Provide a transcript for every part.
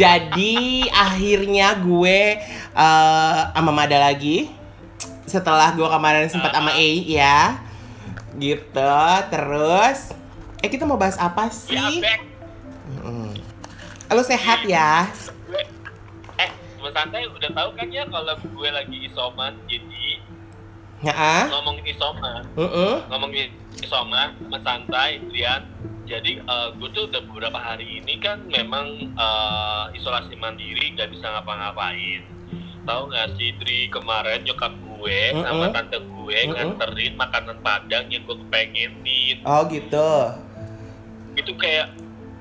Jadi akhirnya gue uh, sama Mada lagi setelah gue kemarin sempat sama A ya. Gitu. Terus eh kita mau bahas apa Ya, sih? Mm. Lo sehat ya? Eh, santai udah tahu kan ya kalau gue lagi isoman, jadi Ya. ngomongin isoman, Heeh. ngomongin isoman, teman santai, Lian. Jadi eh, gue tuh udah beberapa hari ini kan memang eh, isolasi mandiri, gak bisa ngapa-ngapain. Tahu nggak sih Dri kemarin nyokap gue sama Mm-mm. tante gue Mm-mm. nganterin makanan padang yang gue kepengenin. Oh gitu. itu kayak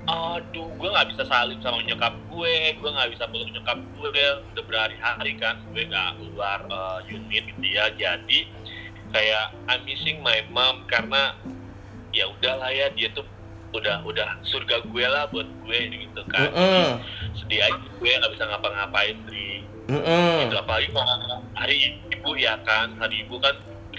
aduh gue nggak bisa salim sama nyokap gue. Gue nggak bisa peluk nyokap gue. Udah berhari-hari kan gue nggak keluar uh, unit gitu ya. Jadi kayak I'm missing my mom karena ya udahlah ya dia tuh udah udah surga gue lah buat gue gitu kan. Heeh. sedih aja gue nggak bisa ngapa-ngapain dari Heeh. itu apalagi kalau hari ibu ya kan. Hari ibu kan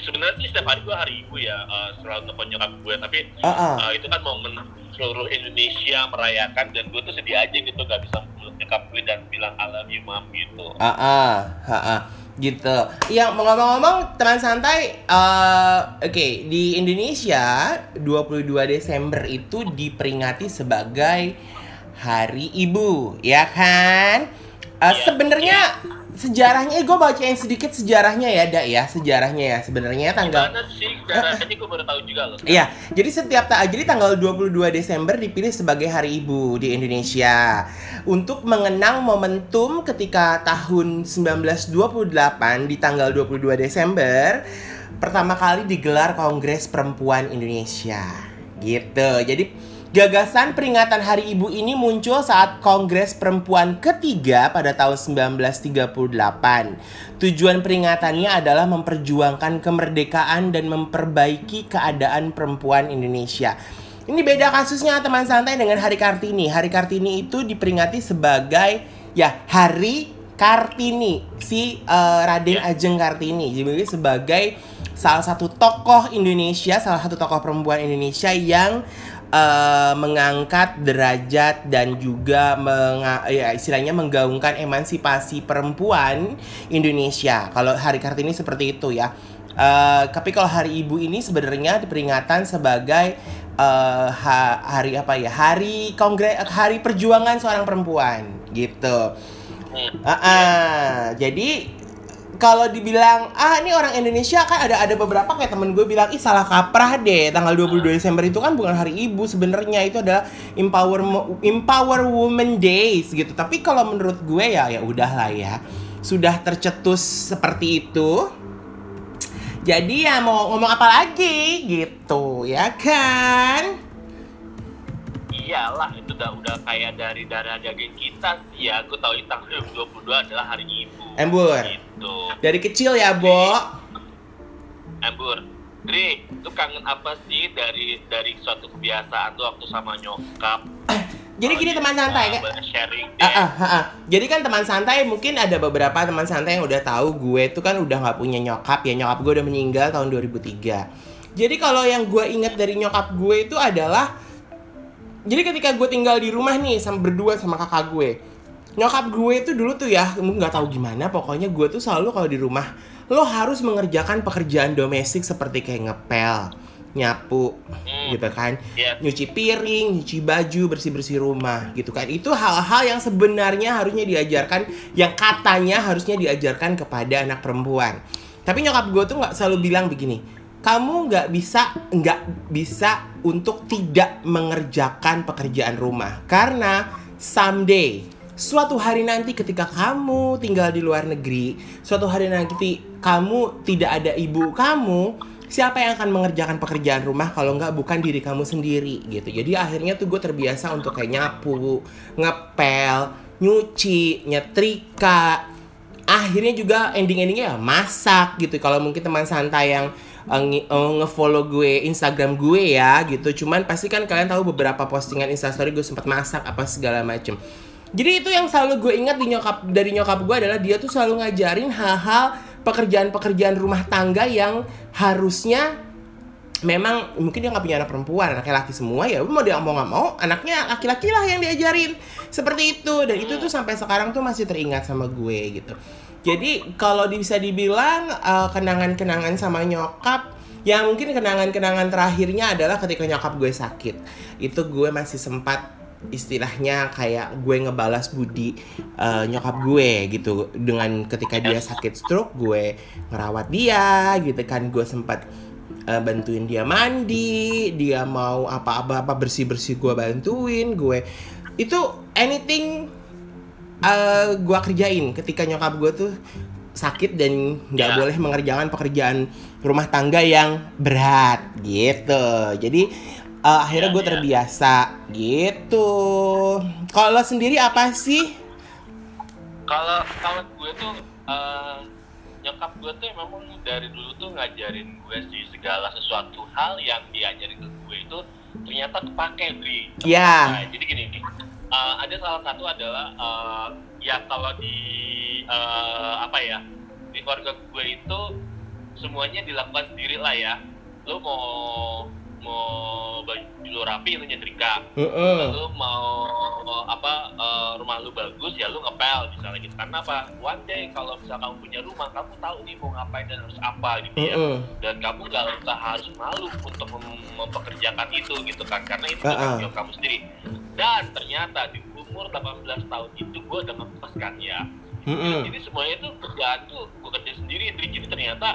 sebenarnya sih setiap hari gue hari ibu ya uh, selalu telepon nyokap gue tapi Heeh. Uh, itu kan momen seluruh Indonesia merayakan dan gue tuh sedih aja gitu gak bisa meluk nyokap gue dan bilang I love you mom gitu Ah, ah, ah, ah. gitu. Yang ngomong-ngomong teman santai, eh, oke di Indonesia 22 Desember itu diperingati sebagai Hari Ibu, ya kan? Iya. Sebenarnya sejarahnya, gue bacain sedikit sejarahnya ya, Dak ya, sejarahnya ya. Sebenarnya tanggal gimana sih caranya gue baru tahu juga loh Iya, jadi setiap ta jadi tanggal 22 Desember dipilih sebagai Hari Ibu di Indonesia untuk mengenang momentum ketika tahun 1928 di tanggal 22 Desember pertama kali digelar Kongres Perempuan Indonesia. Gitu. Jadi Gagasan peringatan Hari Ibu ini muncul saat Kongres Perempuan ketiga pada tahun 1938. Tujuan peringatannya adalah memperjuangkan kemerdekaan dan memperbaiki keadaan perempuan Indonesia. Ini beda kasusnya teman santai dengan Hari Kartini. Hari Kartini itu diperingati sebagai ya Hari Kartini si eh, Raden Ya. Ajeng Kartini. Jadi sebagai salah satu tokoh Indonesia, salah satu tokoh perempuan Indonesia yang eh, mengangkat derajat dan juga menga- ya, istilahnya menggaungkan emansipasi perempuan Indonesia. Kalau Hari Kartini seperti itu ya. Eh, tapi kalau Hari Ibu ini sebenarnya diperingatan sebagai eh, ha- hari apa ya? Hari kongres, hari perjuangan seorang perempuan gitu. Ah, ah. jadi kalau dibilang ah ini orang Indonesia kan ada ada beberapa kayak temen gue bilang ih salah kaprah deh. Tanggal 22 Desember itu kan bukan hari ibu sebenarnya itu adalah empower empower women days gitu. Tapi kalau menurut gue ya ya udahlah ya. Sudah tercetus seperti itu. Jadi ya mau ngomong apa lagi gitu ya kan iyalah itu udah udah kayak dari darah daging kita ya gue tahu tanggal 2022 adalah hari ibu Embur. gitu dari kecil ya Bo Embur Dri, lu kangen apa sih dari dari suatu kebiasaan tuh waktu sama nyokap? jadi gini teman santai deh. Ah, ah, ah, ah. Jadi kan teman santai mungkin ada beberapa teman santai yang udah tahu gue tuh kan udah nggak punya nyokap ya nyokap gue udah meninggal tahun 2003. Jadi kalau yang gue ingat dari nyokap gue itu adalah jadi ketika gue tinggal di rumah nih sama berdua sama kakak gue, nyokap gue itu dulu tuh ya nggak tahu gimana pokoknya gue tuh selalu kalau di rumah lo harus mengerjakan pekerjaan domestik seperti kayak ngepel, nyapu, Hmm. gitu kan Iya. nyuci piring, nyuci baju, bersih-bersih rumah gitu kan. Itu hal-hal yang sebenarnya harusnya diajarkan yang katanya harusnya diajarkan kepada anak perempuan. Tapi nyokap gue tuh nggak selalu bilang begini, kamu nggak bisa nggak bisa untuk tidak mengerjakan pekerjaan rumah karena someday suatu hari nanti ketika kamu tinggal di luar negeri, suatu hari nanti kamu tidak ada ibu kamu, siapa yang akan mengerjakan pekerjaan rumah kalau nggak bukan diri kamu sendiri gitu. Jadi akhirnya tuh gue terbiasa untuk kayak nyapu, ngepel, nyuci, nyetrika. Akhirnya juga ending-endingnya ya masak gitu. Kalau mungkin teman santai yang uh, nge- nge-follow gue Instagram gue ya gitu. Cuman pasti kan kalian tahu beberapa postingan Instastory gue sempat masak apa segala macem. Jadi itu yang selalu gue ingat di nyokap dari nyokap gue adalah dia tuh selalu ngajarin hal-hal pekerjaan-pekerjaan rumah tangga yang harusnya memang mungkin dia nggak punya anak perempuan anak laki semua ya mau dia mau nggak mau anaknya laki-laki lah yang diajarin seperti itu dan itu tuh sampai sekarang tuh masih teringat sama gue gitu jadi kalau bisa dibilang eh, kenangan-kenangan sama nyokap yang mungkin kenangan-kenangan terakhirnya adalah ketika nyokap gue sakit. Itu gue masih sempat istilahnya kayak gue ngebalas budi eh, nyokap gue gitu. Dengan ketika dia sakit stroke gue ngerawat dia gitu kan. Gue sempat eh, bantuin dia mandi dia mau apa-apa apa bersih-bersih gue bantuin gue. Itu anything eh gue kerjain ketika nyokap gue tuh sakit dan nggak Ya. boleh mengerjakan pekerjaan rumah tangga yang berat gitu jadi eh, akhirnya Ya, gue ya. terbiasa gitu kalau sendiri apa sih kalau kalau gue tuh eh, nyokap gue tuh memang dari dulu tuh ngajarin gue sih segala sesuatu hal yang diajarin ke gue itu ternyata kepake Bri Ya. Nah, jadi gini eh, ada salah satu adalah eh, ya kalau di eh, apa ya di keluarga gue itu semuanya dilakukan sendiri lah ya. Lo mau mau baju lo rapi lo nyetrika Heeh. lu mau apa eh, rumah lu bagus ya lu ngepel misalnya gitu karena apa one day kalau misal kamu punya rumah kamu tahu nih mau ngapain dan harus apa gitu ya Heeh. dan kamu gak usah harus malu untuk mem- mempekerjakan itu gitu kan karena itu Uh-uh. tanggung jawab kamu sendiri dan ternyata di umur 18 tahun itu gue udah ngekos kan ya Heeh. jadi semuanya itu kerjaan tuh gue kerja sendiri jadi ternyata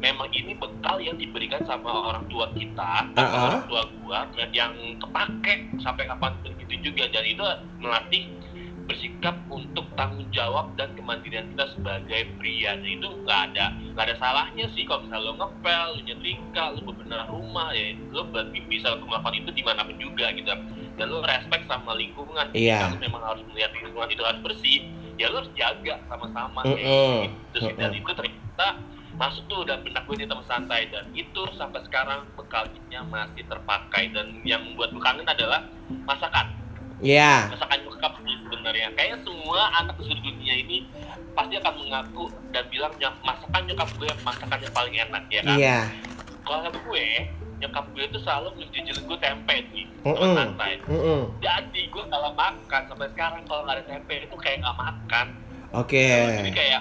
memang ini bekal yang diberikan sama orang tua kita sama Uh-uh. orang tua gua dan yang kepake sampai kapan begitu juga dan itu melatih bersikap untuk tanggung jawab dan kemandirian kita sebagai pria dan itu nggak ada nggak ada salahnya sih kalau misalnya lo ngepel, lo nyetrika, lo bebenah rumah ya lo berarti bisa melakukan itu di mana pun juga gitu dan lo respect sama lingkungan Iya. Kalau memang harus melihat lingkungan itu harus bersih ya lo harus jaga sama-sama Mm-mm. kayak gitu sih. dan itu ternyata masuk tuh dan benak gue di teman santai dan itu sampai sekarang bekalnya masih terpakai dan yang membuat gue kangen adalah masakan Ya. masakan nyokap sih sebenarnya kayaknya semua anak di seluruh dunia ini pasti akan mengaku dan bilang "Nyok- masakan nyokap gue masakan yang paling enak ya kan Iya. kalau gue nyokap gue tuh selalu ngejajalin gue tempe sih Mm-mm. teman santai Heeh. jadi gue kalau makan sampai sekarang kalau nggak ada tempe itu kayak nggak makan Oke. jadi kayak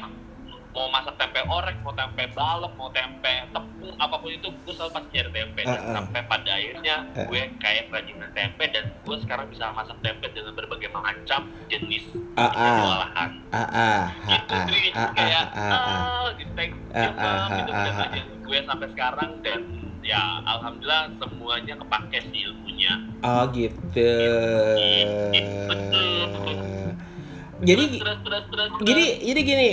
mau masak tempe orek mau tempe balok mau tempe tepung apa pun itu gue selalu pasti nyari tempe dan Uh-uh. sampai pada akhirnya Uh. gue kayak kerajinan tempe dan gue sekarang bisa masak tempe dengan berbagai macam jenis Ah, ah. olahan Ah ah ah itu ah Dri. ah kayak ah gitu thank you Mam. itu udah ah, ngajarin gue sampai sekarang dan ya alhamdulillah semuanya kepake sih ilmunya Oh gitu. Jadi terus terus terus terus, jadi jadi gini,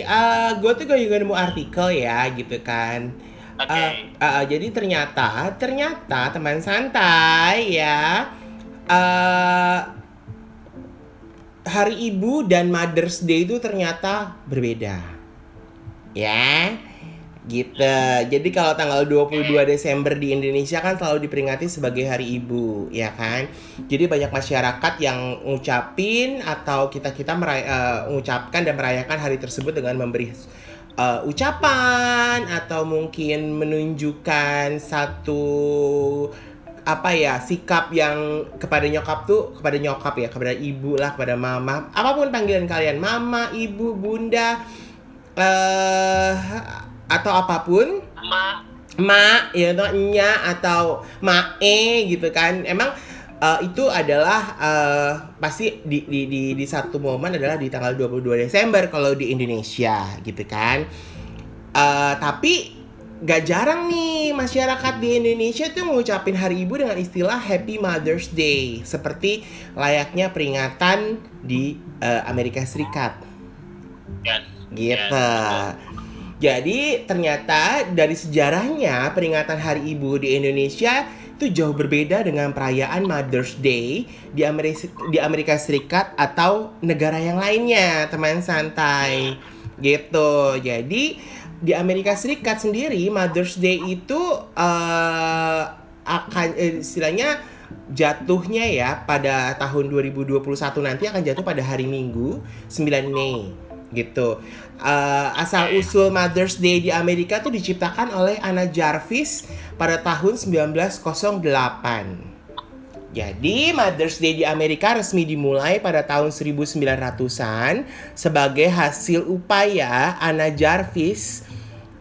gue tuh gue juga nemu artikel ya gitu kan. oke Eh, eh, jadi ternyata ternyata teman santai ya eh hari ibu dan Mother's Day itu ternyata berbeda. Ya. Gitu. Jadi kalau tanggal 22 Desember di Indonesia kan selalu diperingati sebagai Hari Ibu, ya kan? Jadi banyak masyarakat yang ngucapin atau kita-kita meray- eh, mengucapkan dan merayakan hari tersebut dengan memberi eh, ucapan atau mungkin menunjukkan satu apa ya sikap yang kepada nyokap tuh kepada nyokap ya kepada ibu lah kepada mama apa pun panggilan kalian mama ibu bunda eh atau apa pun. Ma. Ma ya atau nya atau mae gitu kan. Emang eh, itu adalah eh, pasti di, di di di satu momen adalah di tanggal 22 Desember kalau di Indonesia gitu kan. Eh, tapi gak jarang nih masyarakat di Indonesia tuh ngucapin hari ibu dengan istilah Happy Mother's Day seperti layaknya peringatan di eh, Amerika Serikat. Gitu. Jadi ternyata dari sejarahnya peringatan Hari Ibu di Indonesia itu jauh berbeda dengan perayaan Mother's Day di Amerika di Amerika Serikat atau negara yang lainnya, teman santai. Gitu. Jadi di Amerika Serikat sendiri Mother's Day itu eh, akan eh, istilahnya jatuhnya ya pada tahun 2021 nanti akan jatuh pada hari Minggu 9 Mei gitu. Uh, asal usul Mother's Day di Amerika tuh diciptakan oleh Anna Jarvis pada tahun 1908. Jadi Mother's Day di Amerika resmi dimulai pada tahun 1900-an sebagai hasil upaya Anna Jarvis,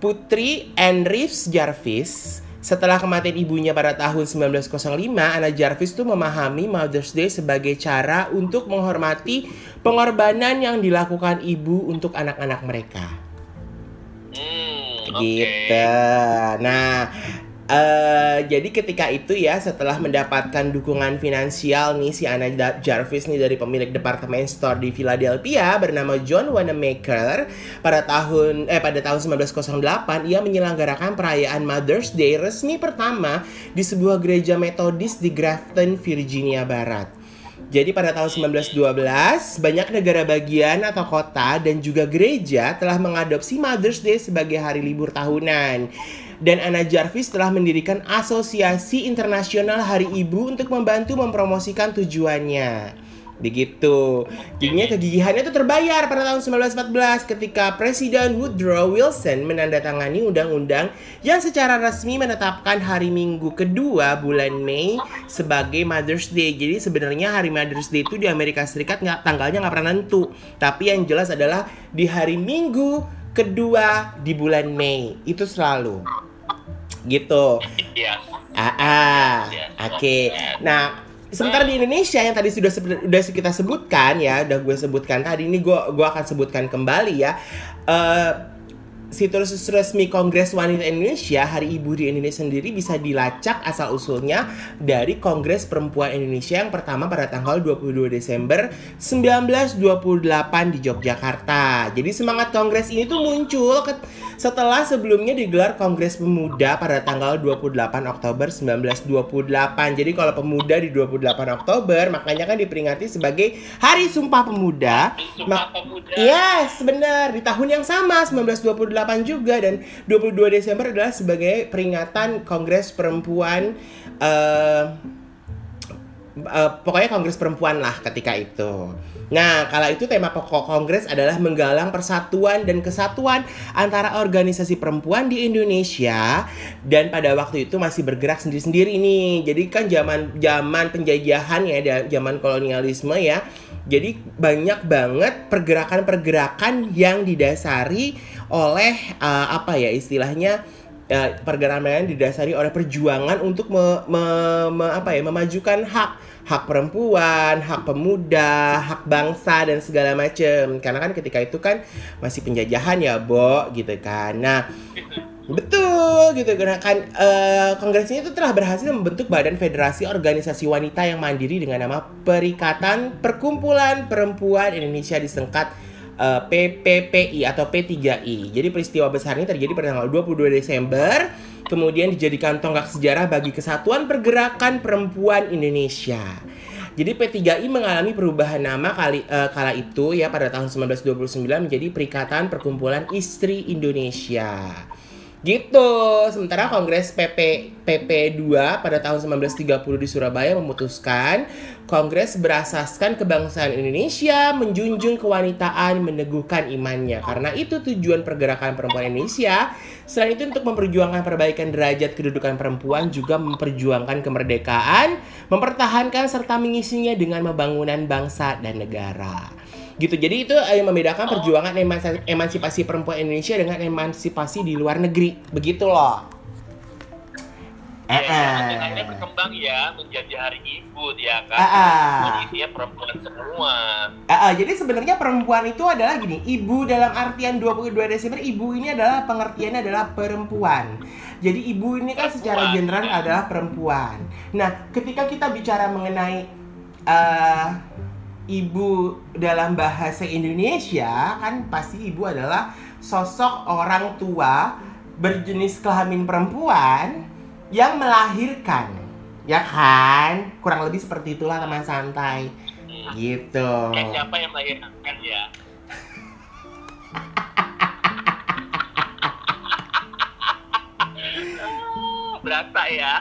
putri Anne Reeves Jarvis. Setelah kematian ibunya pada tahun 1905, Anna Jarvis tuh memahami Mother's Day sebagai cara untuk menghormati pengorbanan yang dilakukan ibu untuk anak-anak mereka. Hmm, Gitu. Nah, eh jadi ketika itu ya setelah mendapatkan dukungan finansial nih si Anna Jarvis nih dari pemilik departemen store di Philadelphia bernama John Wanamaker pada tahun eh pada tahun 1908 ia menyelenggarakan perayaan Mother's Day resmi pertama di sebuah gereja Metodis di Grafton, Virginia Barat. Jadi pada tahun 1912, banyak negara bagian atau kota dan juga gereja telah mengadopsi Mother's Day sebagai hari libur tahunan. Dan Anna Jarvis telah mendirikan Asosiasi Internasional Hari Ibu untuk membantu mempromosikan tujuannya. Begitu. Jadinya kegigihannya itu terbayar pada tahun 1914 ketika Presiden Woodrow Wilson menandatangani undang-undang yang secara resmi menetapkan hari Minggu kedua bulan Mei sebagai Mother's Day. Jadi sebenarnya hari Mother's Day itu di Amerika Serikat nggak tanggalnya nggak pernah nentu. Tapi yang jelas adalah di hari Minggu kedua di bulan Mei itu selalu gitu. Iya. Ah, ah. Yes, oke. Nah, sementara di Indonesia yang tadi sudah sebe- udah kita sebutkan ya, udah gue sebutkan tadi ini gue gua akan sebutkan kembali ya. Eh situs resmi Kongres Wanita Indonesia Hari Ibu di Indonesia sendiri bisa dilacak asal usulnya dari Kongres Perempuan Indonesia yang pertama pada tanggal 22 Desember 1928 di Yogyakarta. Jadi semangat kongres ini tuh muncul setelah sebelumnya digelar Kongres Pemuda pada tanggal 28 Oktober 1928. Jadi kalau pemuda di 28 Oktober makanya kan diperingati sebagai Hari Sumpah Pemuda. Sumpah pemuda. Yes, benar. Di tahun yang sama, 1928 juga dan 22 Desember adalah sebagai peringatan Kongres Perempuan eh eh, pokoknya Kongres Perempuan lah ketika itu. Nah, kala itu tema pokok Kongres adalah menggalang persatuan dan kesatuan antara organisasi perempuan di Indonesia dan pada waktu itu masih bergerak sendiri-sendiri nih. Jadi kan zaman zaman penjajahan ya, zaman kolonialisme ya. Jadi banyak banget pergerakan-pergerakan yang didasari oleh eh, apa ya istilahnya eh, pergerakan yang didasari oleh perjuangan untuk me- me- me- apa ya memajukan hak hak perempuan, hak pemuda, hak bangsa dan segala macem. Karena kan ketika itu kan masih penjajahan ya, Bo, gitu kan. Nah, Betul gitu kan eh, kongres ini itu telah berhasil membentuk Badan Federasi Organisasi Wanita yang mandiri dengan nama Perikatan Perkumpulan Perempuan Indonesia disingkat eh, PPPI atau P3I. Jadi peristiwa besar ini terjadi pada tanggal 22 Desember kemudian dijadikan tonggak sejarah bagi kesatuan pergerakan perempuan Indonesia. Jadi P3I mengalami perubahan nama kali eh, kala itu ya pada tahun 1929 menjadi Perikatan Perkumpulan Istri Indonesia. Gitu. Sementara Kongres PP PP2 pada tahun 1930 di Surabaya memutuskan Kongres berasaskan kebangsaan Indonesia, menjunjung kewanitaan, meneguhkan imannya. Karena itu tujuan pergerakan perempuan Indonesia. Selain itu untuk memperjuangkan perbaikan derajat kedudukan perempuan juga memperjuangkan kemerdekaan, mempertahankan serta mengisinya dengan pembangunan bangsa dan negara gitu jadi itu eh, yang membedakan perjuangan emansi- emansipasi perempuan Indonesia dengan emansipasi di luar negeri begitu loh Ya, Eh, eh. akhirnya berkembang ya menjadi hari ibu ya kan. Kondisinya perempuan semua. Jadi sebenarnya perempuan itu adalah gini ibu dalam artian 22 Desember ibu ini adalah pengertiannya adalah perempuan jadi ibu ini kan secara general ya. adalah perempuan nah ketika kita bicara mengenai eh, ibu dalam bahasa Indonesia kan pasti ibu adalah sosok orang tua berjenis kelamin perempuan yang melahirkan. Ya kan? Kurang lebih seperti itulah teman santai. Gitu. Siapa yang melahirkan ya? Ternyata ya.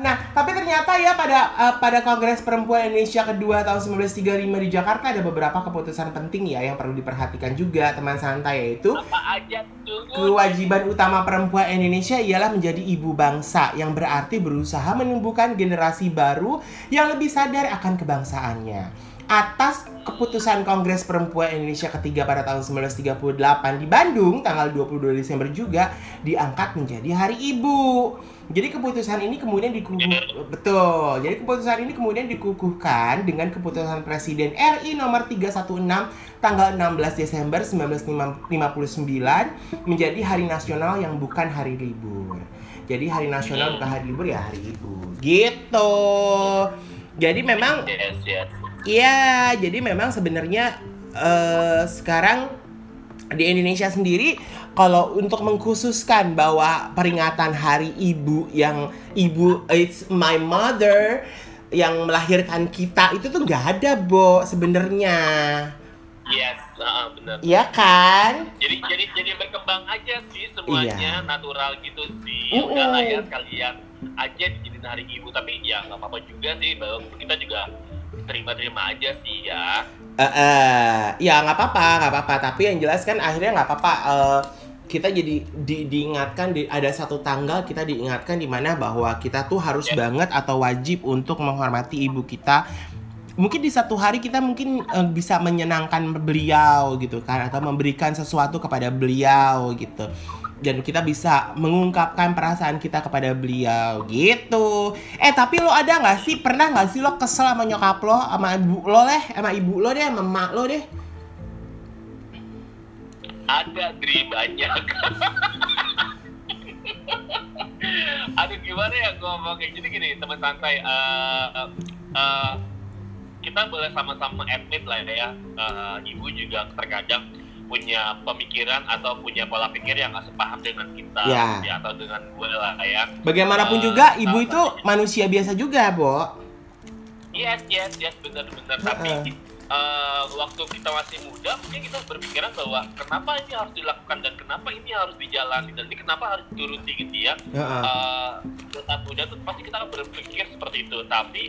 Nah, tapi ternyata ya pada eh, pada Kongres Perempuan Indonesia kedua tahun 1935 di Jakarta ada beberapa keputusan penting ya yang perlu diperhatikan juga teman santai yaitu apa aja tuh kewajiban utama perempuan Indonesia ialah menjadi ibu bangsa yang berarti berusaha menumbuhkan generasi baru yang lebih sadar akan kebangsaannya. Atas keputusan Kongres Perempuan Indonesia ketiga pada tahun 1938 di Bandung tanggal 22 Desember juga diangkat menjadi Hari Ibu. Jadi keputusan ini kemudian dikukuh betul. Jadi keputusan ini kemudian dikukuhkan dengan keputusan Presiden RI nomor 316 tanggal 16 Desember 1959 menjadi hari nasional yang bukan hari libur. Jadi hari nasional bukan hari libur ya hari ibu. Gitu. Jadi memang yes yes Iya, jadi memang sebenarnya eh, sekarang di Indonesia sendiri kalau untuk mengkhususkan bahwa peringatan Hari Ibu yang ibu it's my mother yang melahirkan kita itu tuh nggak ada, Bo, sebenarnya. yes ah, benar Iya kan? jadi jadi jadi berkembang aja sih semuanya Iya. natural gitu sih Uh-uh. udah lah ya sekalian aja dijadiin hari ibu tapi ya nggak apa-apa juga sih bahwa kita juga terima-terima aja sih ya Eh, eh, ya nggak apa-apa, nggak apa-apa. Tapi yang jelas kan akhirnya nggak apa-apa. eh, kita jadi di- diingatkan di, ada satu tanggal kita diingatkan di mana bahwa kita tuh harus Ya. banget atau wajib untuk menghormati ibu kita. Mungkin di satu hari kita mungkin eh, bisa menyenangkan beliau gitu kan atau memberikan sesuatu kepada beliau gitu. Dan kita bisa mengungkapkan perasaan kita kepada beliau gitu. Eh tapi lo ada nggak sih pernah nggak sih lo kesel sama nyokap lo sama ibu lo deh sama ibu lo deh sama emak lo deh. Ada Dri banyak. Aduh gimana ya ngomongnya? Jadi gini teman santai eh, eh, kita boleh sama-sama admit lah ya. Eh, ibu juga terkadang punya pemikiran atau punya pola pikir yang gak sepaham dengan kita Ya. ya, atau dengan gue lah ya bagaimanapun Eh, juga ibu itu manusia biasa juga Bo Yes, yes, yes, benar-benar. Tapi Eh, waktu kita masih muda, mungkin kita berpikiran bahwa kenapa ini harus dilakukan dan kenapa ini harus dijalani dan ini kenapa harus dituruti gitu ya. Heeh. Eh, saat muda tuh pasti kita akan berpikir seperti itu. Tapi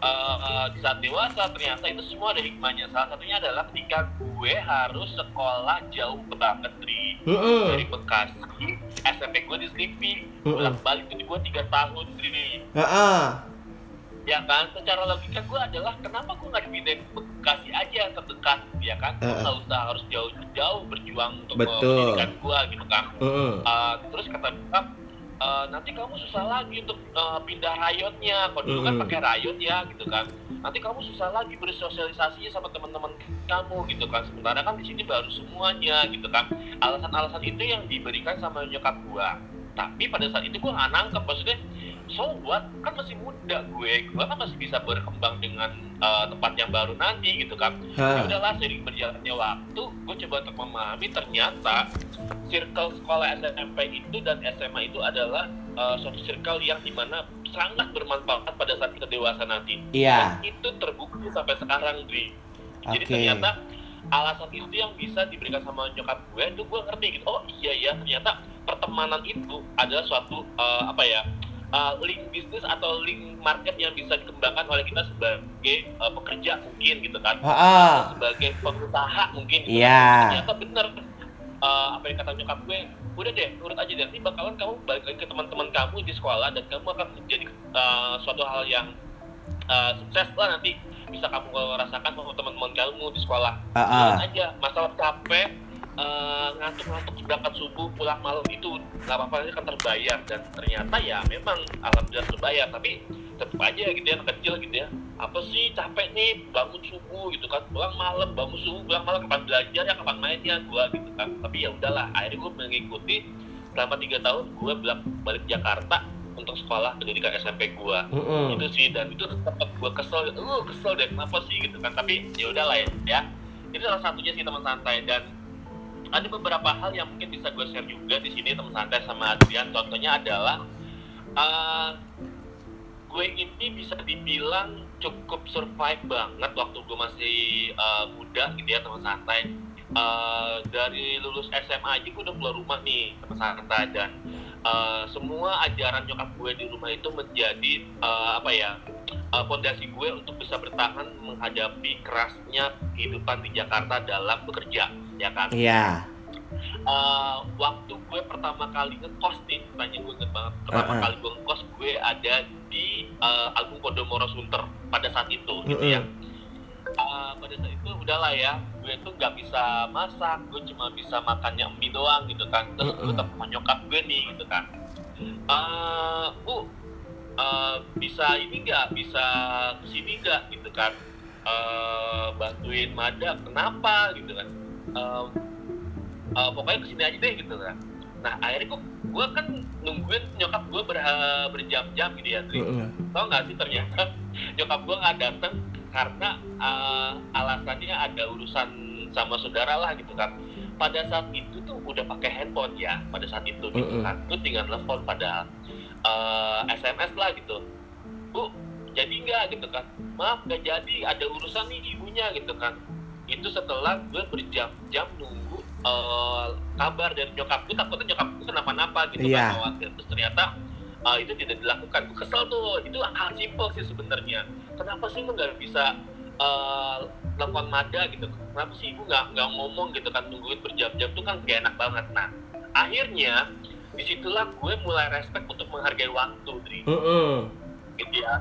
eh, di saat dewasa ternyata itu semua ada hikmahnya. Salah satunya adalah ketika gue harus sekolah jauh banget dari Heeh. dari Bekasi, SMP gue di Mm-mm. bolak balik itu gue tiga tahun dari Heeh. Ya kan? Secara logika gue adalah kenapa gue nggak dipindahin ke Bekasi aja yang terdekat ya kan? Gue nggak usah harus jauh-jauh berjuang untuk Betul. pendidikan gue gitu kan? Heeh. Uh, terus kata bokap "Uh, nanti kamu susah lagi untuk uh, pindah rayonnya kalau dulu kan Mm-mm. pakai rayon ya gitu kan. Nanti kamu susah lagi bersosialisasinya sama teman-teman kamu gitu kan. Sementara kan di sini baru semuanya gitu kan. Alasan-alasan itu yang diberikan sama nyokap gua tapi pada saat itu gua nggak nangkep maksudnya so what? Kan masih muda gue. Gue kan masih bisa berkembang dengan uh, tempat yang baru nanti gitu kan. Ya udahlah seiring berjalannya waktu gue coba untuk memahami ternyata circle sekolah SMP itu dan SMA itu adalah uh, suatu circle yang di mana sangat bermanfaat pada saat kita dewasa nanti. Iya. dan itu terbukti sampai sekarang Dri. Jadi Oke. ternyata alasan itu yang bisa diberikan sama nyokap gue itu gue ngerti gitu oh iya ya ternyata pertemanan itu adalah suatu uh, apa ya uh, link bisnis atau link market yang bisa dikembangkan oleh kita sebagai uh, pekerja mungkin gitu kan Heeh. sebagai pengusaha mungkin gitu. Iya. ternyata bener eh, apa yang kata nyokap gue udah deh urut aja deh nanti bakalan kamu balik lagi ke teman-teman kamu di sekolah dan kamu akan menjadi eh, suatu hal yang eh, sukses lah nanti bisa kamu rasakan sama teman-teman kamu di sekolah. Heeh. Jangan aja masalah capek eh, ngantuk-ngantuk berangkat subuh pulang malam itu nggak apa-apa itu kan terbayar. Dan ternyata ya memang alhamdulillah terbayar tapi tetap aja gitu ya anak kecil gitu ya. Apa sih capek nih bangun subuh gitu kan. Pulang malam bangun subuh pulang malam kapan belajar ya kapan mainnya gua gitu kan. Tapi ya udahlah akhirnya gua mengikuti selama tiga tahun gua balik balik Jakarta untuk sekolah pendidikan SMP gua. Heeh. itu sih dan itu tempat gue kesel uh kesel deh kenapa sih? Gitu kan. Tapi ya udahlah ya, ya. Itu salah satunya sih teman santai dan ada beberapa hal yang mungkin bisa gue share juga di sini teman santai sama Adrian. Contohnya adalah eh, gue ini bisa dibilang cukup survive banget waktu gue masih eh, muda gitu ya teman santai. Eh, dari lulus SMA aja gue udah keluar rumah nih teman santai dan uh, semua ajaran nyokap gue di rumah itu menjadi uh, apa ya uh, fondasi gue untuk bisa bertahan menghadapi kerasnya kehidupan di Jakarta dalam bekerja ya kan Iya. uh, waktu gue pertama kali ngekos nih tanya gue inget banget pertama Uh-uh. kali gue ngekos gue ada di uh, Agung Podomoro Sunter pada saat itu gitu Mm-mm. ya Uh, pada saat itu udahlah ya gue tuh nggak bisa masak gue cuma bisa makannya mie doang gitu kan. Terus gue telepon nyokap gue nih gitu kan. Uh, bu uh, bisa ini nggak? Bisa ke sini nggak? Gitu kan. Uh, bantuin Mada kenapa? Gitu kan. Uh, uh, pokoknya ke sini aja deh gitu kan. Nah akhirnya kok gue kan nungguin nyokap gue ber, berjam-jam gitu ya Tri. Mm-mm. tau nggak sih ternyata nyokap gue nggak dateng karena uh, alasannya ada urusan sama saudara lah gitu kan. Pada saat itu tuh udah pakai handphone ya pada saat itu gitu Mm-mm. kan. Tuh tinggal telepon pada uh, SMS lah gitu. Bu jadi nggak? gitu kan. Maaf nggak jadi. Ada urusan nih ibunya gitu kan. Itu setelah gue berjam-jam nunggu uh, kabar dari nyokap gue. Takutnya nyokap gue kenapa-napa gitu Iya. kan khawatir. Terus ternyata uh, itu tidak dilakukan. Gue kesel tuh. Itu hal simpel sih sebenarnya kenapa sih lu nggak bisa uh, telepon Mada gitu? Kenapa sih ibu nggak nggak ngomong gitu kan? Nungguin berjam-jam tuh kan gak enak banget. Nah akhirnya di situlah gue mulai respect untuk menghargai waktu Dri Mm-mm. gitu ya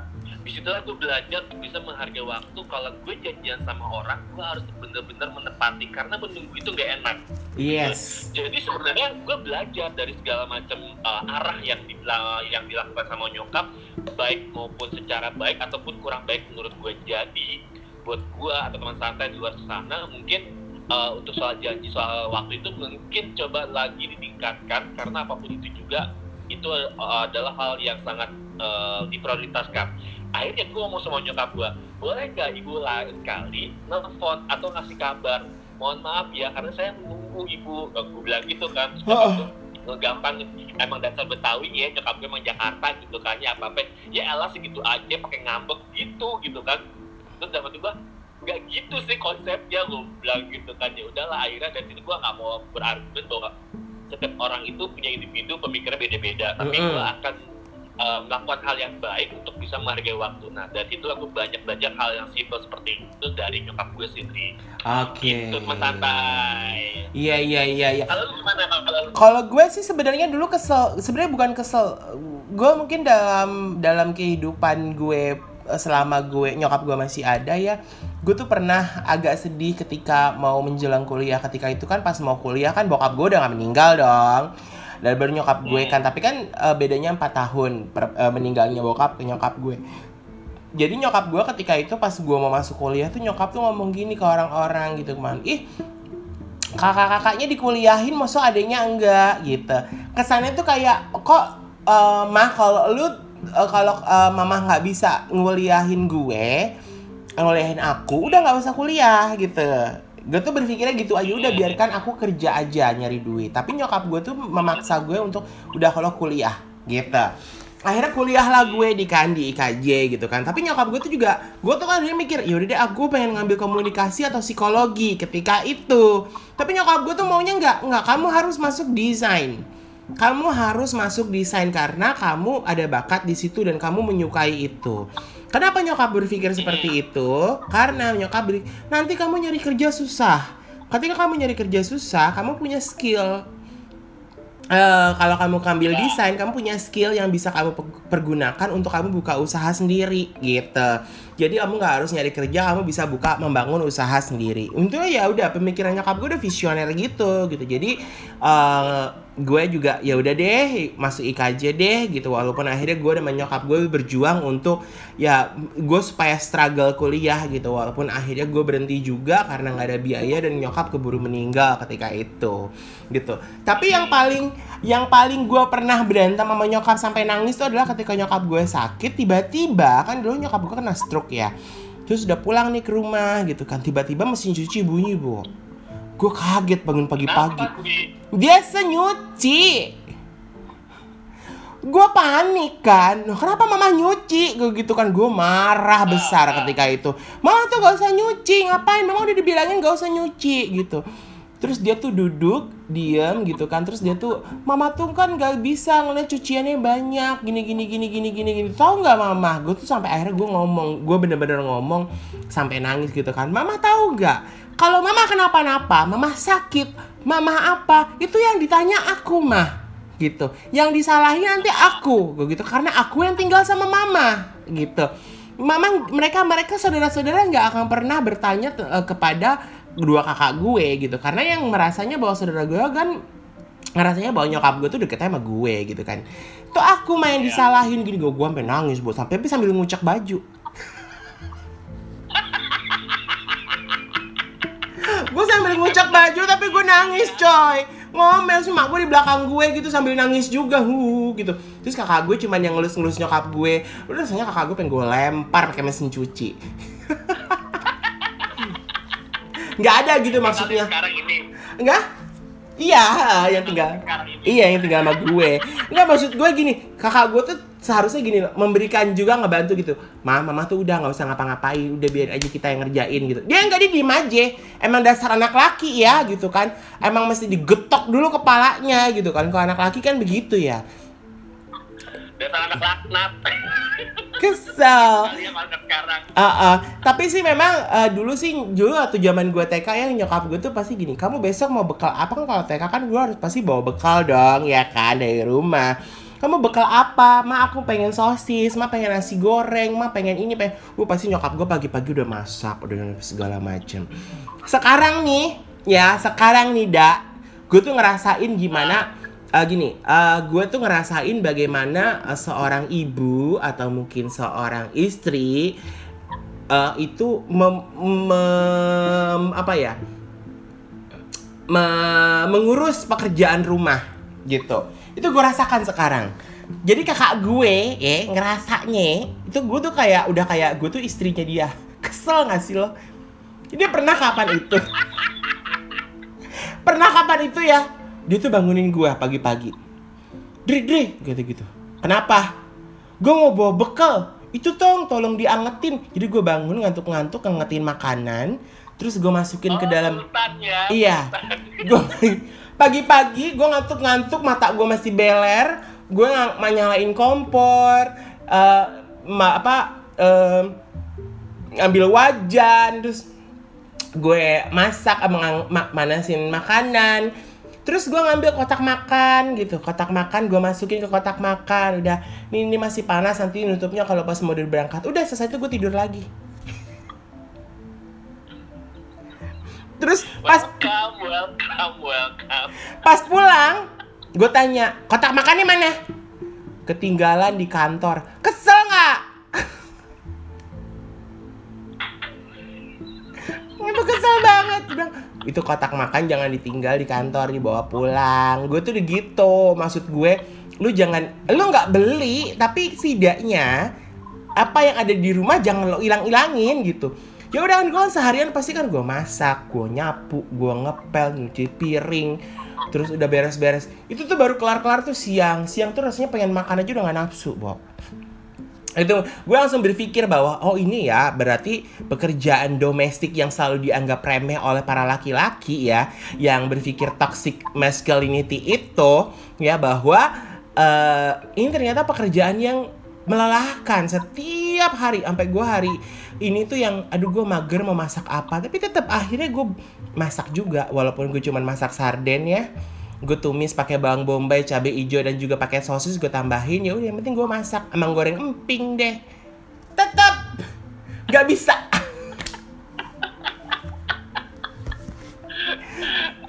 di situlah gue belajar untuk bisa menghargai waktu. Kalau gue janjian sama orang gue harus bener-bener menepati karena menunggu itu gak enak. Yes. jadi sebenarnya gue belajar dari segala macam uh, arah yang dibela- yang dilakukan sama nyokap baik maupun secara baik ataupun kurang baik menurut gue. Jadi buat gue atau teman santai di luar sana mungkin uh, untuk soal janji soal waktu itu mungkin coba lagi ditingkatkan karena apa pun itu juga itu uh, adalah hal yang sangat uh, diprioritaskan akhirnya gue ngomong sama nyokap gue boleh gak ibu lain kali nelfon atau ngasih kabar? Mohon maaf ya karena saya menunggu ibu. Gue bilang gitu kan Terus gue gampang emang dasar Betawi ya nyokap gue emang Jakarta gitu kan ya apa apa. Ya elah segitu aja pakai ngambek gitu gitu kan. Terus dapat tiba nggak gitu sih konsepnya gue bilang gitu kan. Ya udahlah akhirnya dari situ gue nggak mau berargumen bahwa setiap orang itu punya individu pemikirannya beda-beda tapi gue akan uh, melakukan hal yang baik untuk bisa menghargai waktu nah dari situ aku banyak belajar hal yang simpel seperti itu dari nyokap gue sendiri Oke. itu teman santai Iya iya iya iya. kalau gimana Kalau gue sih sebenarnya dulu kesel, sebenarnya bukan kesel. Gue mungkin dalam dalam kehidupan gue eh, selama gue nyokap gue masih ada ya, gue tuh pernah agak sedih ketika mau menjelang kuliah. Ketika itu kan pas mau kuliah kan bokap gue udah gak meninggal dong. Dan baru nyokap gue kan, tapi kan eh, bedanya 4 tahun per- eh, meninggalnya bokap ke nyokap gue. Jadi nyokap gue ketika itu pas gue mau masuk kuliah tuh nyokap tuh ngomong gini ke orang-orang gitu ke mana, ih kakak-kakaknya dikuliahin maksud adanya enggak? Gitu. Kesannya tuh kayak kok eh, mah kalau lu eh, kalau eh, mama nggak bisa nguliahin gue nguliahin aku udah nggak usah kuliah gitu gue tuh berpikirnya gitu aja udah biarkan aku kerja aja nyari duit. Tapi nyokap gue tuh memaksa gue untuk udah kalau kuliah gitu. Akhirnya kuliah lah gue di kan di IKJ gitu kan. Tapi nyokap gue tuh juga gue tuh kan mikir yaudah deh aku pengen ngambil komunikasi atau psikologi ketika itu. Tapi nyokap gue tuh maunya nggak nggak kamu harus masuk desain. Kamu harus masuk desain karena kamu ada bakat di situ dan kamu menyukai itu kenapa nyokap berpikir seperti itu? Karena nyokap beri nanti kamu nyari kerja susah. Ketika kamu nyari kerja susah kamu punya skill. Eh, kalau kamu ngambil desain, kamu punya skill yang bisa kamu pe- pergunakan untuk kamu buka usaha sendiri gitu. Jadi kamu nggak harus nyari kerja, kamu bisa buka membangun usaha sendiri. Untungnya ya udah pemikiran nyokap gue udah visioner gitu gitu. Jadi eh, gue juga ya udah deh masuk IKJ deh gitu. Walaupun akhirnya gue dan nyokap gue berjuang untuk ya gue supaya struggle kuliah gitu. Walaupun akhirnya gue berhenti juga karena nggak ada biaya dan nyokap keburu meninggal ketika itu gitu. Tapi yang paling yang paling gue pernah berantem sama nyokap sampai nangis itu adalah ketika nyokap gue sakit tiba-tiba kan dulu nyokap gue kena stroke ya. Terus udah pulang nih ke rumah gitu kan tiba-tiba mesin cuci bunyi bu. Gue kaget bangun pagi-pagi. Biasa nyuci. Gue panik kan. Kenapa mama nyuci? Gue gitu kan. Gue marah besar ketika itu. Mama tuh gak usah nyuci. Ngapain? Mama udah dibilangin gak usah nyuci gitu. Terus dia tuh duduk diem gitu kan. Terus dia tuh mama tuh kan gak bisa ngeliat cuciannya banyak. Gini gini gini gini gini gini. Tahu nggak mama? Gue tuh sampai akhirnya gue ngomong gue bener-bener ngomong sampai nangis gitu kan. Mama tahu nggak? Kalau mama kenapa-napa mama sakit mama apa itu yang ditanya aku mah gitu. Yang disalahin nanti aku. Gue gitu karena aku yang tinggal sama mama. Gitu. Mama mereka mereka saudara-saudara nggak akan pernah bertanya uh, kepada dua kakak gue gitu. Karena yang merasanya bahwa saudara gue kan ngerasanya bahwa nyokap gue tuh deketnya sama gue gitu kan. Tuh aku main Iya. disalahin gini gue gue sampai nangis buat sampai sambil ngucek baju. Gue sambil ngucek baju tapi gue nangis coy. Ngomel sih mak gue di belakang gue gitu sambil nangis juga hu gitu. Terus kakak gue cuman yang ngelus-ngelus nyokap gue. Udah rasanya kakak gue pengen gue lempar pakai mesin cuci nggak ada gitu maksudnya. sekarang ini. Enggak iya yang tinggal. iya yang tinggal sama gue. Enggak maksud gue gini kakak gue tuh seharusnya gini memberikan juga ngebantu gitu. Mah mama tuh udah nggak usah ngapa-ngapain udah biarin aja kita yang ngerjain gitu. Dia enggak dia diem aja. Emang dasar anak laki ya gitu kan. Emang mesti digetok dulu kepalanya gitu kan. Kalau anak laki kan begitu ya. Dasar anak laknat kesel Ah, ah. tapi sih memang eh, dulu sih dulu waktu zaman gue TK yang nyokap gue tuh pasti gini, kamu besok mau bekal apa kan kalau TK kan gue harus pasti bawa bekal dong ya kan dari rumah. Kamu bekal apa? Ma aku pengen sosis, ma pengen nasi goreng, ma pengen ini pengen. Gue pasti nyokap gue pagi-pagi udah masak, udah segala macem. Sekarang nih, ya sekarang nih dak, gue tuh ngerasain gimana eh, gini, eh, gue tuh ngerasain bagaimana eh, seorang ibu atau mungkin seorang istri eh, itu mem, mem- apa ya me- mengurus pekerjaan rumah gitu. Itu gue rasakan sekarang. Jadi kakak gue ya ngerasanya itu gue tuh kayak udah kayak gue tuh istrinya dia. Kesel gak sih lo? Jadi pernah kapan itu? pernah kapan itu ya? Dia tuh bangunin gue pagi-pagi. Dri, Dri, gitu-gitu. Kenapa? Gue mau bawa bekal. Itu tong, tolong diangetin. Jadi gue bangun ngantuk-ngantuk ngangetin makanan. Terus gue masukin ke Oh, dalam sultan ya Iya. Gue pagi-pagi gue ngantuk-ngantuk, mata gue masih beler, gue nyalain kompor, eh, ma- apa em, ngambil wajan, terus gue masak, eh, manasin makanan. Terus gue ngambil kotak makan gitu, kotak makan gue masukin ke kotak makan. Udah, ini, ini masih panas nanti nutupnya kalau pas mau berangkat. Udah selesai itu gue tidur lagi. Terus pas welcome welcome welcome Pas pulang, gue tanya, kotak makannya mana? Ketinggalan di kantor. Kesel nggak? itu kesel banget. Bilang, itu kotak makan jangan ditinggal di kantor, dibawa pulang. Gue tuh udah gitu. Maksud gue, lu jangan, lu nggak beli, tapi setidaknya apa yang ada di rumah jangan lo hilang-hilangin gitu. Ya udah kan gue kan seharian pasti kan gue masak, gue nyapu, gue ngepel, nyuci piring, terus udah beres-beres. Itu tuh baru kelar-kelar tuh siang. Siang tuh rasanya pengen makan aja udah gak nafsu, Bob. Itu gue langsung berpikir bahwa oh ini ya berarti pekerjaan domestik yang selalu dianggap remeh oleh para laki-laki ya yang berpikir toxic masculinity itu ya bahwa eh, ini ternyata pekerjaan yang melelahkan setiap hari sampai gue hari ini tuh yang aduh gue mager mau masak apa tapi tetap akhirnya gue masak juga walaupun gue cuman masak sarden ya gue tumis pakai bawang bombay cabai hijau dan juga pakai sosis gue tambahin. Ya udah yang penting gue masak. Emang goreng emping deh. Tetap nggak bisa.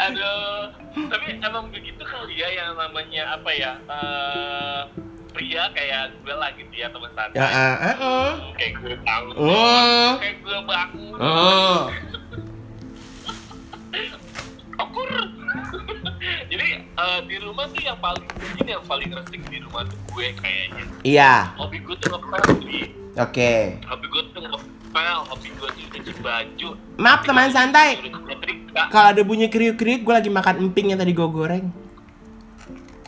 Aduh. Tapi emang begitu kali ya yang namanya apa ya eh, pria kayak gue lah gitu ya teman santai ya ah, ah, ah. kayak gue bangun Hmm. kayak gue bangun. Oh. Eh, di rumah tuh yang paling ini yang paling resik di rumah tuh gue kayaknya. Iya. Hobi gue tuh ngepel oke. Hobi gue tuh ngepel hobi gue tuh cuci baju. Maaf teman santai. kalau ada bunyi kriuk-kriuk gue lagi makan emping yang tadi gue goreng.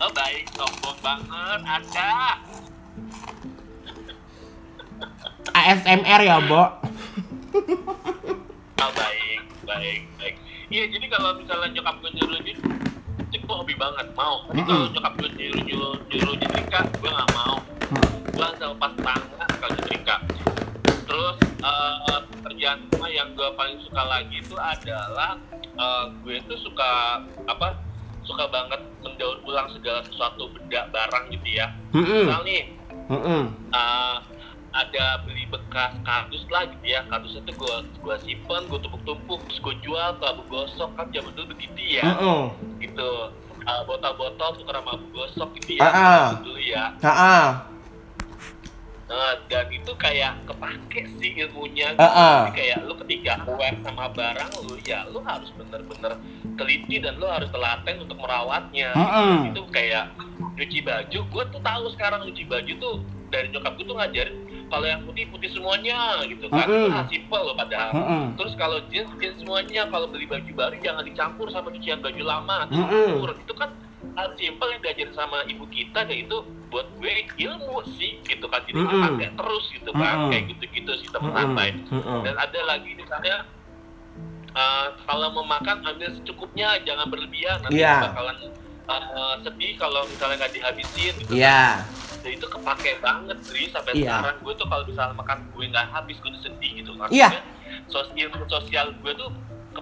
Oh baik. Sombong banget. Ada. ASMR ya Bo. Oh baik. Baik baik. Iya jadi kalau misalnya nyokap gue nyuruh gue hobi banget mau. Tapi kalau nyokap gue nyuruh nyuruh nyuruh nyetrika gue nggak mau. Gue asal pas tangan kalau nyetrika terus eh, kerjaan rumah yang gue paling suka lagi itu adalah eh, gue tuh suka apa suka banget mendaur ulang segala sesuatu benda barang gitu ya. Mm-mm. misal nih Mm-mm. uh, ada beli bekas kardus lah gitu ya. Kardusnya tuh gue gua simpen gue tumpuk-tumpuk terus gue jual ke abu gosok. Kan zaman dulu begitu ya. Mm-mm. gitu Uh, botol-botol tukar sama gosok gitu Ah, ya ah. dulu ya Ha-ah. Nah, dan itu kayak kepake sih ilmunya. Ah, ah. Jadi kayak lu ketika aware sama barang lu ya lu harus bener-bener teliti dan lu harus telaten untuk merawatnya Mm-mm. itu kayak nyuci baju gue tuh tahu sekarang nyuci baju tuh dari nyokap gue tuh ngajarin kalau yang putih putih semuanya gitu kan itu hal simple loh padahal Mm-mm. terus kalau jeans jeans semuanya kalau beli baju baru jangan dicampur sama cucian baju lama Mm-mm. ukur. itu kan hal simple yang diajarin sama ibu kita dan itu buat gue ilmu sih gitu kan jadi Mm-mm. pakai terus gitu kan Mm-mm. kayak gitu-gitu sih teman Mm-mm. santai Mm-mm. dan ada lagi misalnya uh, kalau mau makan ambil secukupnya jangan berlebihan nanti Iya. bakalan uh, sedih kalau misalnya nggak dihabisin gitu kan. Iya. Dan itu kepake banget Dri sampai Iya. sekarang gue tuh kalau misalnya makan gue nggak habis gue tuh sedih gitu Iya. sos ilmu sosial gue tuh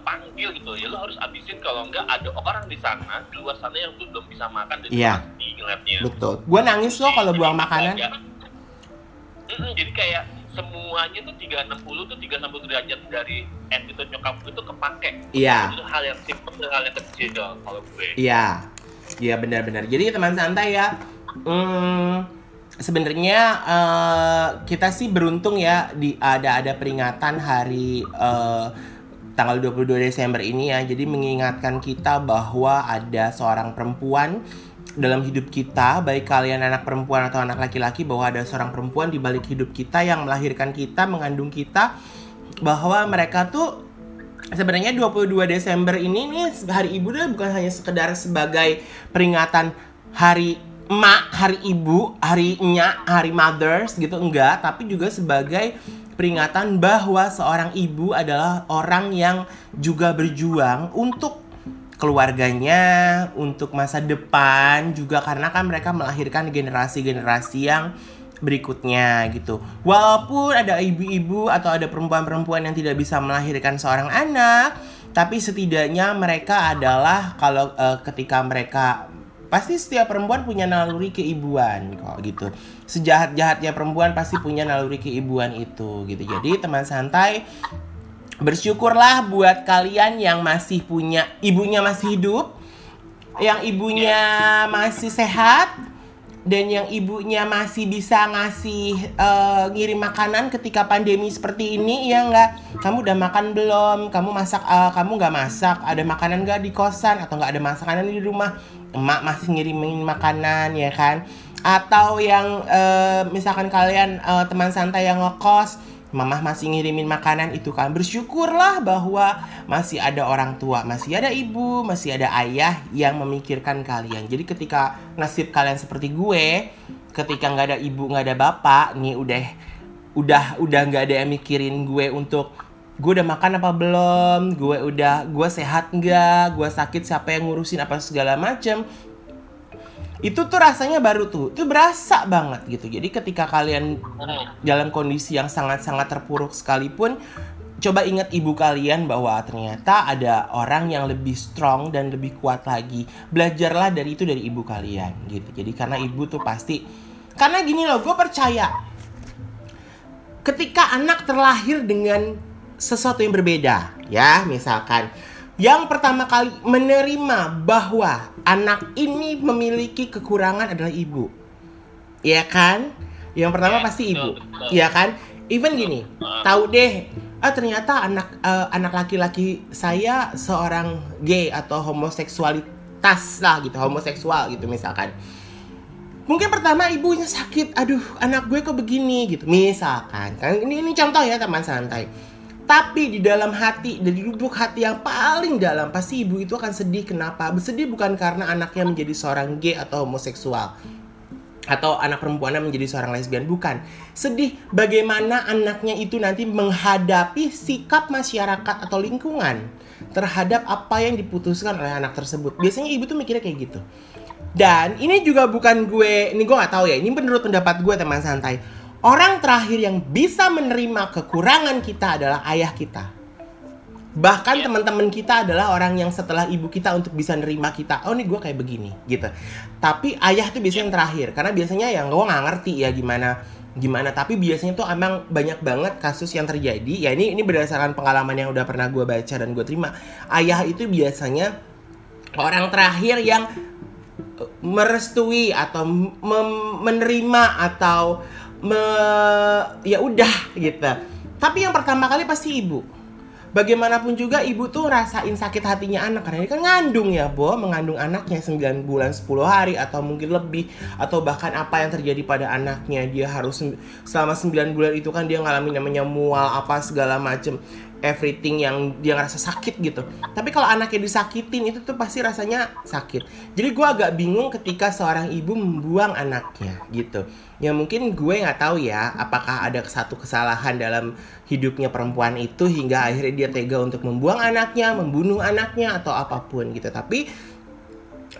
kepanggil gitu ya lo harus habisin kalau nggak ada orang di sana di luar sana yang tuh belum bisa makan dan pasti ngeliatnya Betul. Gua nangis loh kalau buang makanan. kayak- Mm-mm, jadi kayak semuanya tuh 360 tuh 360 derajat dari attitude nyokap gue tuh kepake Iya. itu hal yang simple hal yang kecil kalau gue Iya, iya benar-benar. Jadi teman santai ya, hmm, sebenarnya eh, kita sih beruntung ya di ada ada peringatan hari eh, tanggal 22 Desember ini ya. Jadi mengingatkan kita bahwa ada seorang perempuan dalam hidup kita, baik kalian anak perempuan atau anak laki-laki, bahwa ada seorang perempuan di balik hidup kita yang melahirkan kita, mengandung kita, bahwa mereka tuh sebenarnya 22 Desember ini nih hari ibu tuh bukan hanya sekedar sebagai peringatan hari emak, hari ibu, hari nyak, hari mothers gitu enggak, tapi juga sebagai peringatan bahwa seorang ibu adalah orang yang juga berjuang untuk keluarganya, untuk masa depan juga karena kan mereka melahirkan generasi-generasi yang berikutnya gitu. Walaupun ada ibu-ibu atau ada perempuan-perempuan yang tidak bisa melahirkan seorang anak, tapi setidaknya mereka adalah kalau eh, ketika mereka pasti setiap perempuan punya naluri keibuan kok gitu. Sejahat-jahatnya perempuan pasti punya naluri keibuan itu gitu. Jadi teman santai bersyukurlah buat kalian yang masih punya ibunya masih hidup, yang ibunya masih sehat, dan yang ibunya masih bisa ngasih eh, ngirim makanan ketika pandemi seperti ini ya nggak? Kamu udah makan belum? Kamu masak eh, kamu nggak masak? Ada makanan nggak di kosan atau nggak ada makanan di rumah? Emak masih ngirimin makanan ya kan? Atau yang eh, misalkan kalian eh, teman santai yang ngekos Mamah masih ngirimin makanan itu kan. Bersyukurlah bahwa masih ada orang tua, masih ada ibu, masih ada ayah yang memikirkan kalian. Jadi ketika nasib kalian seperti gue, ketika nggak ada ibu, nggak ada bapak, nih udah udah udah nggak ada yang mikirin gue untuk gue udah makan apa belum, gue udah gue sehat nggak, gue sakit siapa yang ngurusin? Apa segala macem itu tuh rasanya baru tuh itu berasa banget gitu. Jadi ketika kalian dalam kondisi yang sangat-sangat terpuruk sekalipun coba ingat ibu kalian bahwa ternyata ada orang yang lebih strong dan lebih kuat lagi. Belajarlah dari itu dari ibu kalian gitu. Jadi karena ibu tuh pasti karena gini loh gue percaya ketika anak terlahir dengan sesuatu yang berbeda ya. Misalkan yang pertama kali menerima bahwa anak ini memiliki kekurangan adalah ibu. Ya kan? Yang pertama Ya, pasti ibu. betul, betul. Ya kan? Even gini, Ah. tahu deh, ah ternyata anak eh, anak laki-laki saya seorang gay atau homoseksualitas lah gitu, homoseksual gitu misalkan. Mungkin pertama ibunya sakit, aduh anak gue kok begini gitu, misalkan. Kan ini ini contoh ya teman santai. Tapi di dalam hati, dari lubuk hati yang paling dalam, pasti ibu itu akan sedih. Kenapa? Sedih bukan karena anaknya menjadi seorang gay atau homoseksual. atau anak perempuannya menjadi seorang lesbian bukan sedih bagaimana anaknya itu nanti menghadapi sikap masyarakat atau lingkungan terhadap apa yang diputuskan oleh anak tersebut biasanya ibu tuh mikirnya kayak gitu dan ini juga bukan gue ini gue nggak tahu ya ini menurut pendapat gue teman santai orang terakhir yang bisa menerima kekurangan kita adalah ayah kita. Bahkan Iya. teman-teman kita adalah orang yang setelah ibu kita untuk bisa nerima kita. Oh nih gue kayak begini gitu. Tapi ayah tuh biasanya yang terakhir. Karena biasanya yang gue nggak ngerti ya gimana gimana. Tapi biasanya tuh emang banyak banget kasus yang terjadi. Ya ini ini berdasarkan pengalaman yang udah pernah gue baca dan gue terima. Ayah itu biasanya orang terakhir yang eh, merestui atau menerima atau me- ya udah gitu. Tapi yang pertama kali pasti ibu. Bagaimanapun juga ibu tuh rasain sakit hatinya anak karena ini kan ngandung ya, Bo, mengandung anaknya 9 bulan 10 hari atau mungkin lebih atau bahkan apa yang terjadi pada anaknya. Dia harus selama 9 bulan itu kan dia ngalamin namanya mual apa segala macem everything yang dia ngerasa sakit gitu. Tapi kalau anaknya disakitin itu tuh pasti rasanya sakit. Jadi gua agak bingung ketika seorang ibu membuang anaknya gitu. Ya mungkin gue nggak tahu ya apakah ada satu kesalahan dalam hidupnya perempuan itu hingga akhirnya dia tega untuk membuang anaknya, membunuh anaknya atau apa pun gitu. Tapi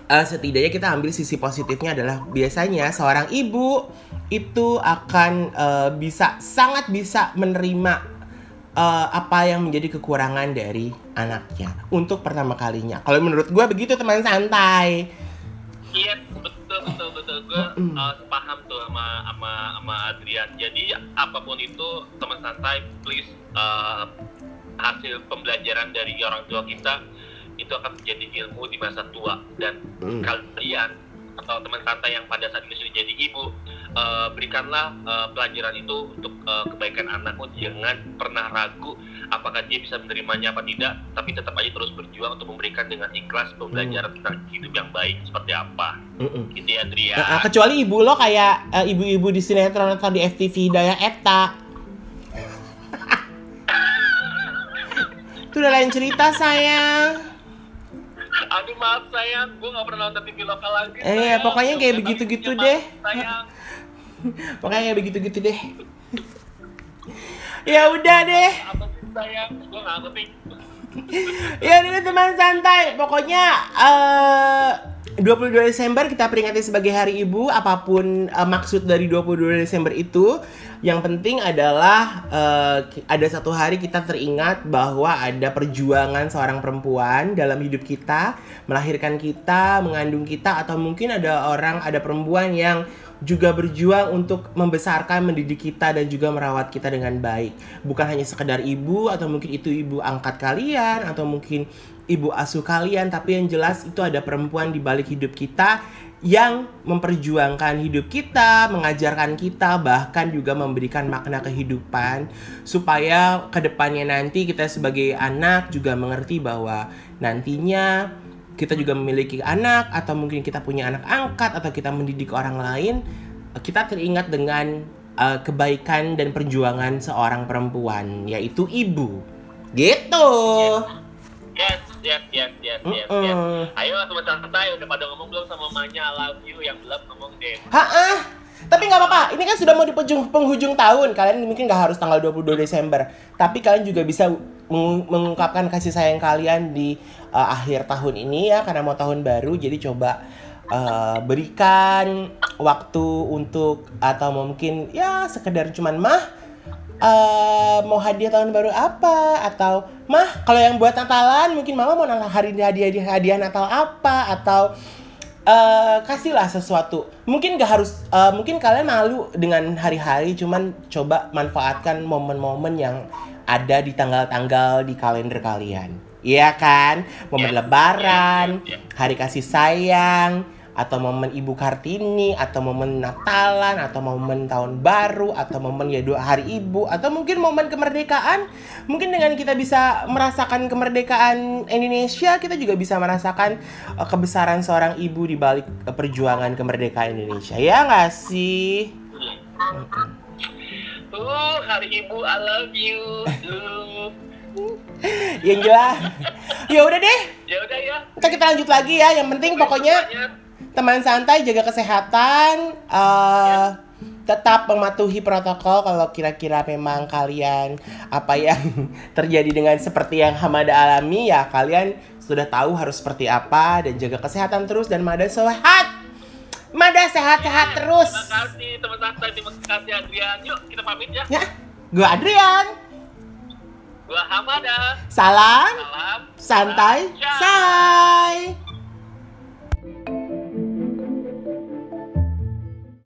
eh, setidaknya kita ambil sisi positifnya adalah biasanya seorang ibu itu akan eh, bisa sangat bisa menerima eh, apa yang menjadi kekurangan dari anaknya untuk pertama kalinya. Kalau menurut gue begitu teman santai. Iya betul betul betul gue uh, paham tuh sama sama sama Adrian. Jadi apa pun itu teman santai, please uh, hasil pembelajaran dari orang tua kita itu akan menjadi ilmu di masa tua dan Mm. kalian atau teman santai yang pada saat ini sudah jadi ibu uh, berikanlah uh, pelajaran itu untuk uh, kebaikan anakmu jangan pernah ragu apakah dia bisa menerimanya apa tidak tapi tetap aja terus berjuang untuk memberikan dengan ikhlas pembelajaran tentang hidup yang baik seperti apa Mm-mm. gitu ya Nah, kecuali ibu lo kayak eh, ibu-ibu di sinetron atau di FTV Daya Eta. Itu udah lain cerita sayang. Aduh maaf sayang gue nggak pernah nonton TV lokal lagi Eh, sayang. pokoknya kayak Tapi begitu-gitu punya deh. sayang Pokoknya kayak begitu-gitu deh. ya udah deh. apa sih sayang gue nggak ngerti Ya udah teman santai. Pokoknya eh 22 Desember kita peringati sebagai Hari Ibu. Apa pun eh, maksud dari 22 Desember itu, yang penting adalah ki- ada satu hari kita teringat bahwa ada perjuangan seorang perempuan dalam hidup kita, melahirkan kita, mengandung kita, atau mungkin ada orang, ada perempuan yang juga berjuang untuk membesarkan, mendidik kita dan juga merawat kita dengan baik. Bukan hanya sekedar ibu atau mungkin itu ibu angkat kalian atau mungkin ibu asuh kalian, tapi yang jelas itu ada perempuan di balik hidup kita yang memperjuangkan hidup kita, mengajarkan kita, bahkan juga memberikan makna kehidupan supaya ke depannya nanti kita sebagai anak juga mengerti bahwa nantinya kita juga memiliki anak atau mungkin kita punya anak angkat atau kita mendidik orang lain, kita teringat dengan uh, kebaikan dan perjuangan seorang perempuan yaitu ibu. Gitu. yes yes yes yes yes, yes. Mm-mm. ayo teman santai udah pada ngomong belum sama mamanya I love you yang belum ngomong deh Ha-ah. Tapi nggak apa-apa, ini kan sudah mau di penghujung, penghujung tahun. Kalian mungkin nggak harus tanggal 22 Desember. Tapi kalian juga bisa mengu- mengungkapkan kasih sayang kalian di uh, akhir tahun ini ya, karena mau tahun baru. Jadi coba uh, berikan waktu untuk atau mungkin ya sekedar cuman mah eh, mau hadiah tahun baru apa? Atau mah kalau yang buat Natalan mungkin mama mau nala- hari hadiah hadiah Natal apa? Atau eh kasihlah sesuatu. Mungkin gak harus eh, mungkin kalian malu dengan hari-hari cuman coba manfaatkan momen-momen yang ada di tanggal-tanggal di kalender kalian Iya kan? Momen Yes, lebaran yes, yes. hari kasih sayang atau momen Ibu Kartini atau momen Natalan atau momen tahun baru atau momen ya dua hari Ibu atau mungkin momen kemerdekaan. Mungkin dengan kita bisa merasakan kemerdekaan Indonesia kita juga bisa merasakan eh, kebesaran seorang ibu di balik perjuangan kemerdekaan Indonesia. Ya nggak sih? Uh, hari ibu I love you. Uh, yang jelas ya udah deh ya udah ya. kita kita lanjut lagi ya yang penting pokoknya Semuanya, teman santai jaga kesehatan eh tetap mematuhi protokol kalau kira-kira memang kalian apa yang terjadi dengan seperti yang Hamada alami ya kalian sudah tahu harus seperti apa dan jaga kesehatan terus dan Mada sehat. Mada sehat-sehat terus. Terima kasih teman santai, terima kasih Adrian. Yuk kita pamit ya. Ya, gue Adrian. Gua Hamada. Salam Salam. santai, say.